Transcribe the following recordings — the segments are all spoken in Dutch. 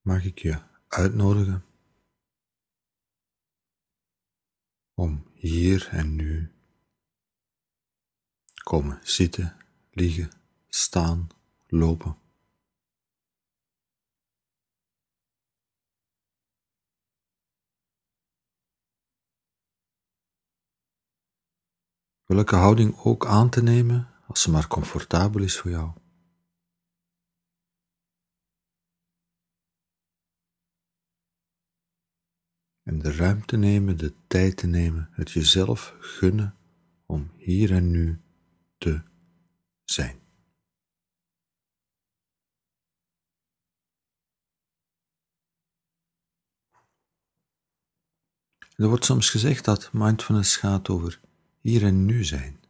mag ik je uitnodigen om hier en nu komen zitten, liggen, staan, lopen. Welke houding ook aan te nemen, als ze maar comfortabel is voor jou. En de ruimte nemen, de tijd te nemen, het jezelf gunnen om hier en nu te zijn. Er wordt soms gezegd dat mindfulness gaat over hier en nu zijn.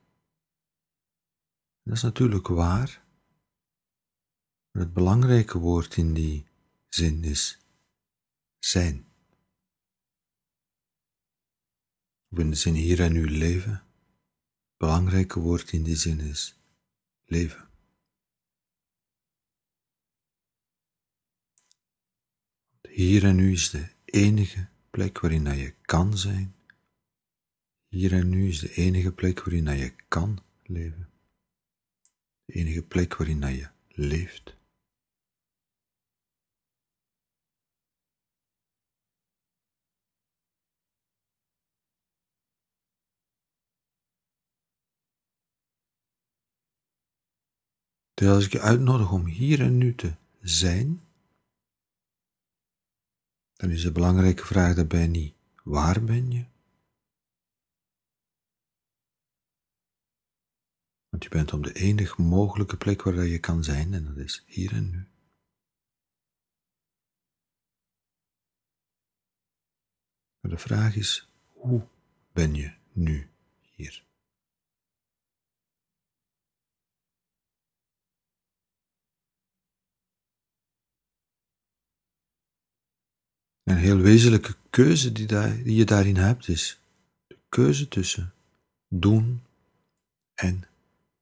Dat is natuurlijk waar, maar het belangrijke woord in die zin is zijn. De zin hier en nu leven. Het belangrijke woord in die zin is leven. Hier en nu is de enige plek waarin je kan zijn. Hier en nu is de enige plek waarin je kan leven. De enige plek waarin je leeft. Dus als ik je uitnodig om hier en nu te zijn, dan is de belangrijke vraag daarbij niet waar ben je? Want je bent op de enige mogelijke plek waar je kan zijn en dat is hier en nu. Maar de vraag is, hoe ben je nu hier? Een heel wezenlijke keuze die, die je daarin hebt is de keuze tussen doen en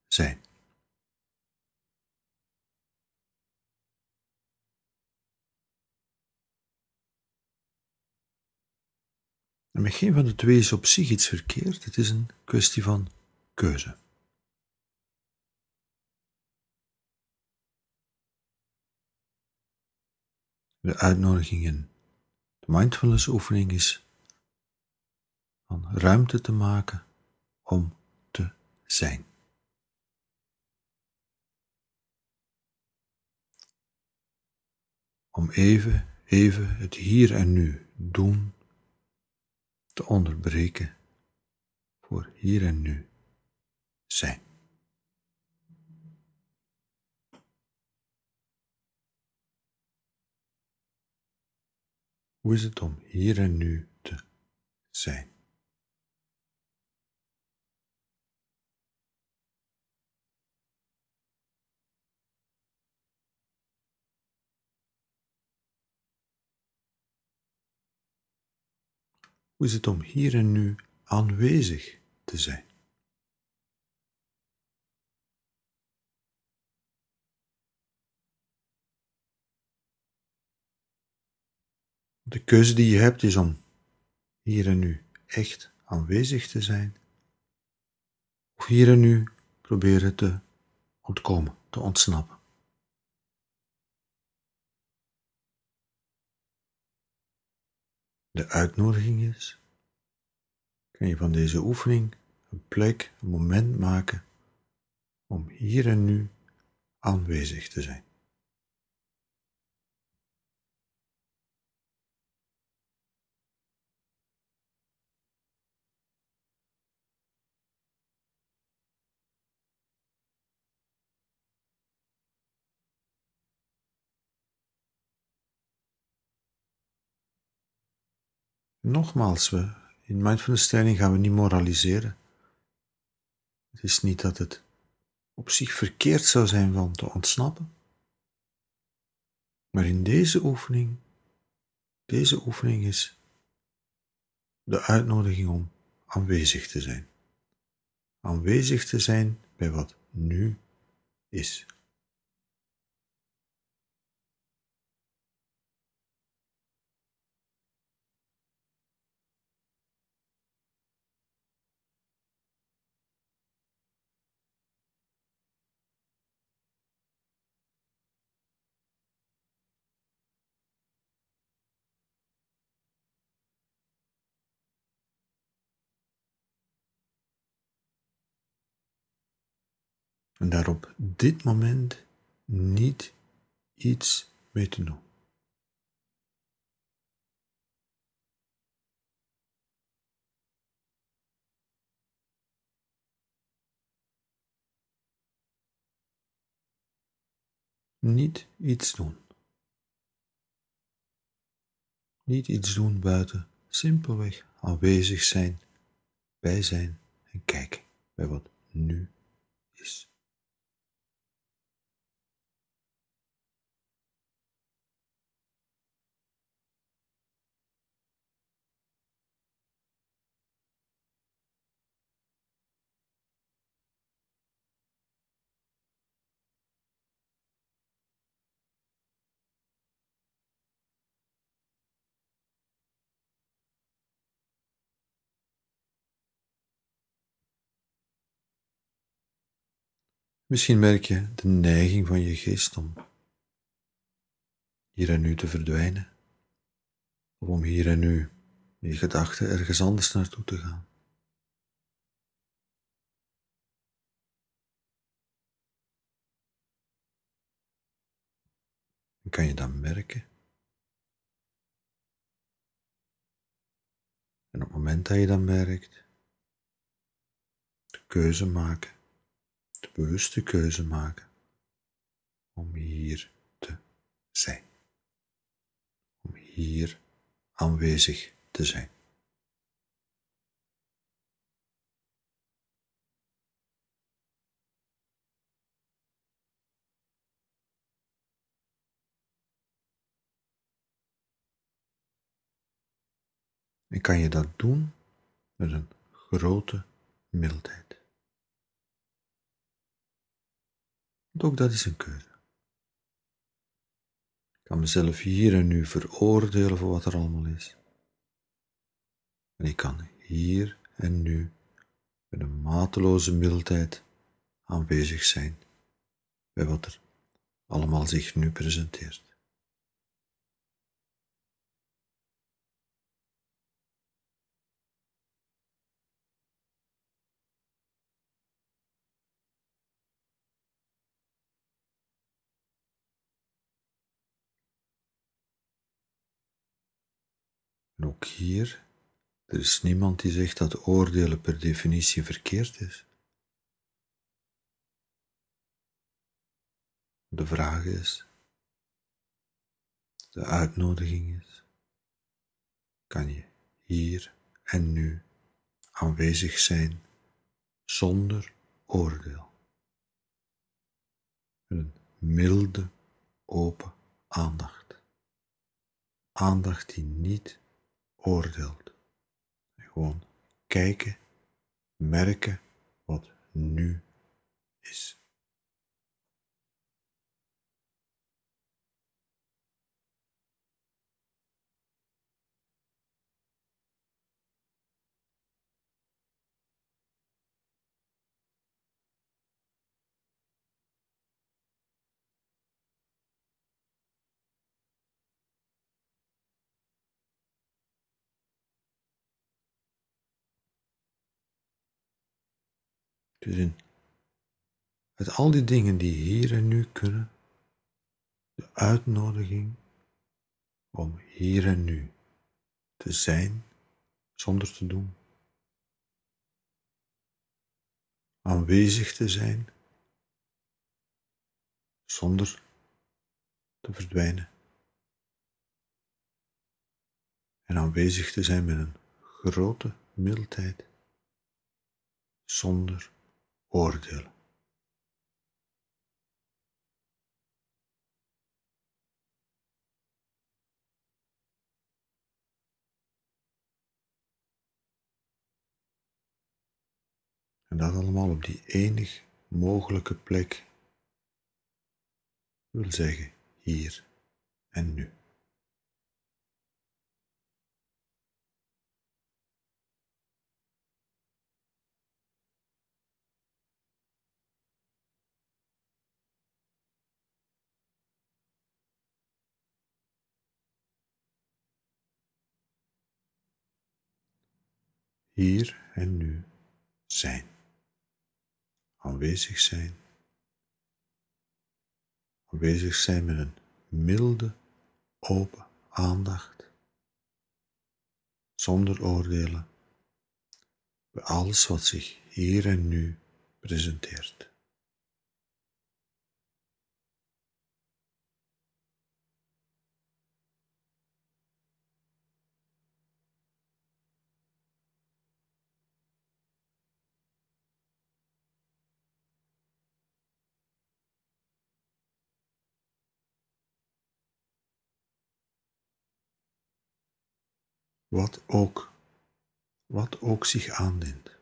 zijn. En met geen van de twee is op zich iets verkeerd, het is een kwestie van keuze. De uitnodigingen mindfulness oefening is van ruimte te maken om te zijn. Om even, even het hier en nu doen te onderbreken voor hier en nu zijn. Hoe is het om hier en nu te zijn? Hoe is het om hier en nu aanwezig te zijn? De keuze die je hebt is om hier en nu echt aanwezig te zijn, of hier en nu proberen te ontkomen, te ontsnappen. De uitnodiging is, kan je van deze oefening een plek, een moment maken om hier en nu aanwezig te zijn. Nogmaals, we, in mindfulness training gaan we niet moraliseren. Het is niet dat het op zich verkeerd zou zijn van te ontsnappen. Maar in deze oefening, deze oefening is de uitnodiging om aanwezig te zijn. Aanwezig te zijn bij wat nu is. En daar op dit moment niet iets mee te doen. Niet iets doen. Niet iets doen buiten, simpelweg aanwezig zijn, bij zijn en kijken bij wat nu is. Misschien merk je de neiging van je geest om hier en nu te verdwijnen, of om hier en nu je gedachten ergens anders naartoe te gaan. Kan je dat merken? En op het moment dat je dat merkt, de keuze maken bewuste keuze maken om hier te zijn, om hier aanwezig te zijn. En kan je dat doen met een grote mildheid. Ook dat is een keuze. Ik kan mezelf hier en nu veroordelen voor wat er allemaal is. En ik kan hier en nu met een mateloze mildheid aanwezig zijn bij wat er allemaal zich nu presenteert. Ook hier, er is niemand die zegt dat oordelen per definitie verkeerd is. De vraag is, de uitnodiging is, kan je hier en nu aanwezig zijn zonder oordeel. Met een milde, open aandacht. Aandacht die niet oordeelt. Gewoon kijken, merken wat nu is. Dus in, uit al die dingen die hier en nu kunnen, de uitnodiging om hier en nu te zijn zonder te doen, aanwezig te zijn zonder te verdwijnen. En aanwezig te zijn met een grote mildheid zonder oordelen. En dat allemaal op die enig mogelijke plek wil zeggen hier en nu. hier en nu zijn, aanwezig zijn, aanwezig zijn met een milde, open aandacht, zonder oordelen, bij alles wat zich hier en nu presenteert. Wat ook, wat ook zich aandient.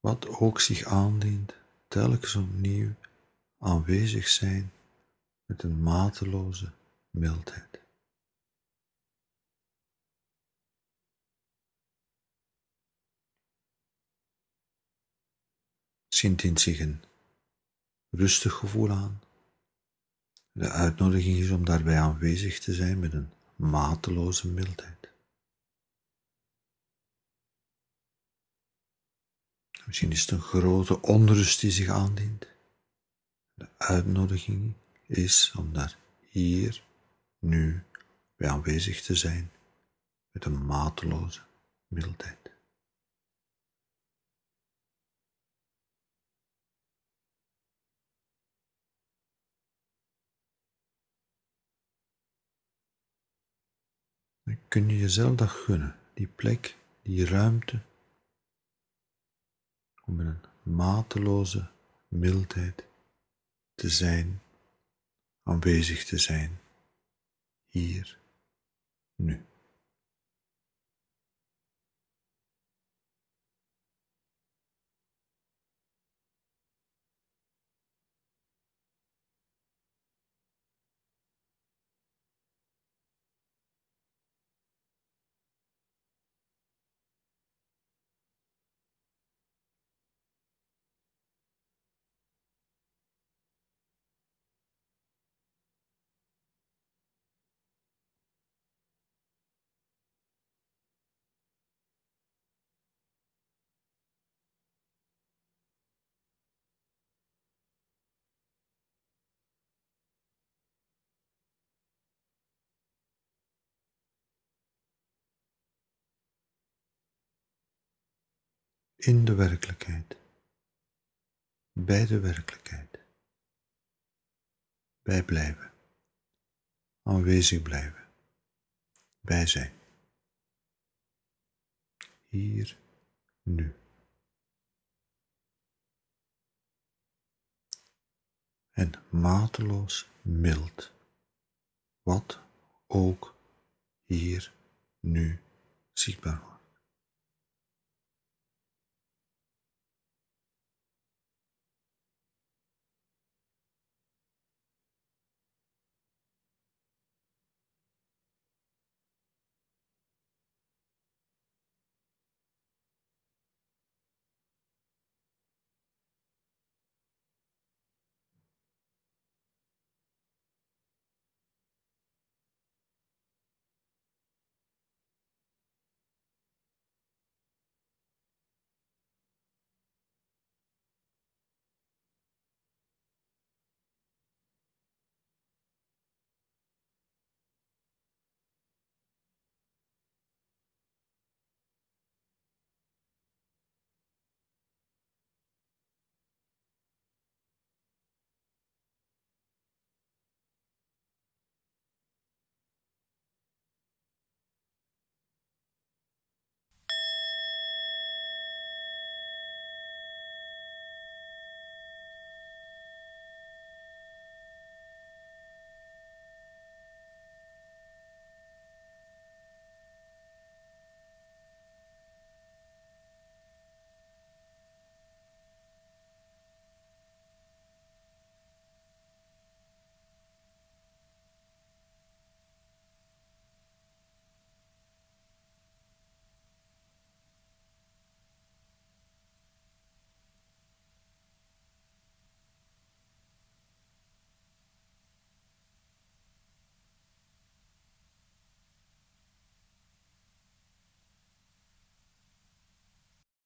Wat ook zich aandient, telkens opnieuw aanwezig zijn met een mateloze mildheid. In zich een rustig gevoel aan. De uitnodiging is om daarbij aanwezig te zijn met een mateloze mildheid. Misschien is het een grote onrust die zich aandient. De uitnodiging is om daar hier, nu, bij aanwezig te zijn met een mateloze mildheid. Dan kun je jezelf dat gunnen, die plek, die ruimte, om in een mateloze mildheid te zijn, aanwezig te zijn, hier, nu. In de werkelijkheid, bij de werkelijkheid, bij blijven, aanwezig blijven, bij zijn. Hier, nu. En mateloos mild, wat ook hier, nu zichtbaar wordt.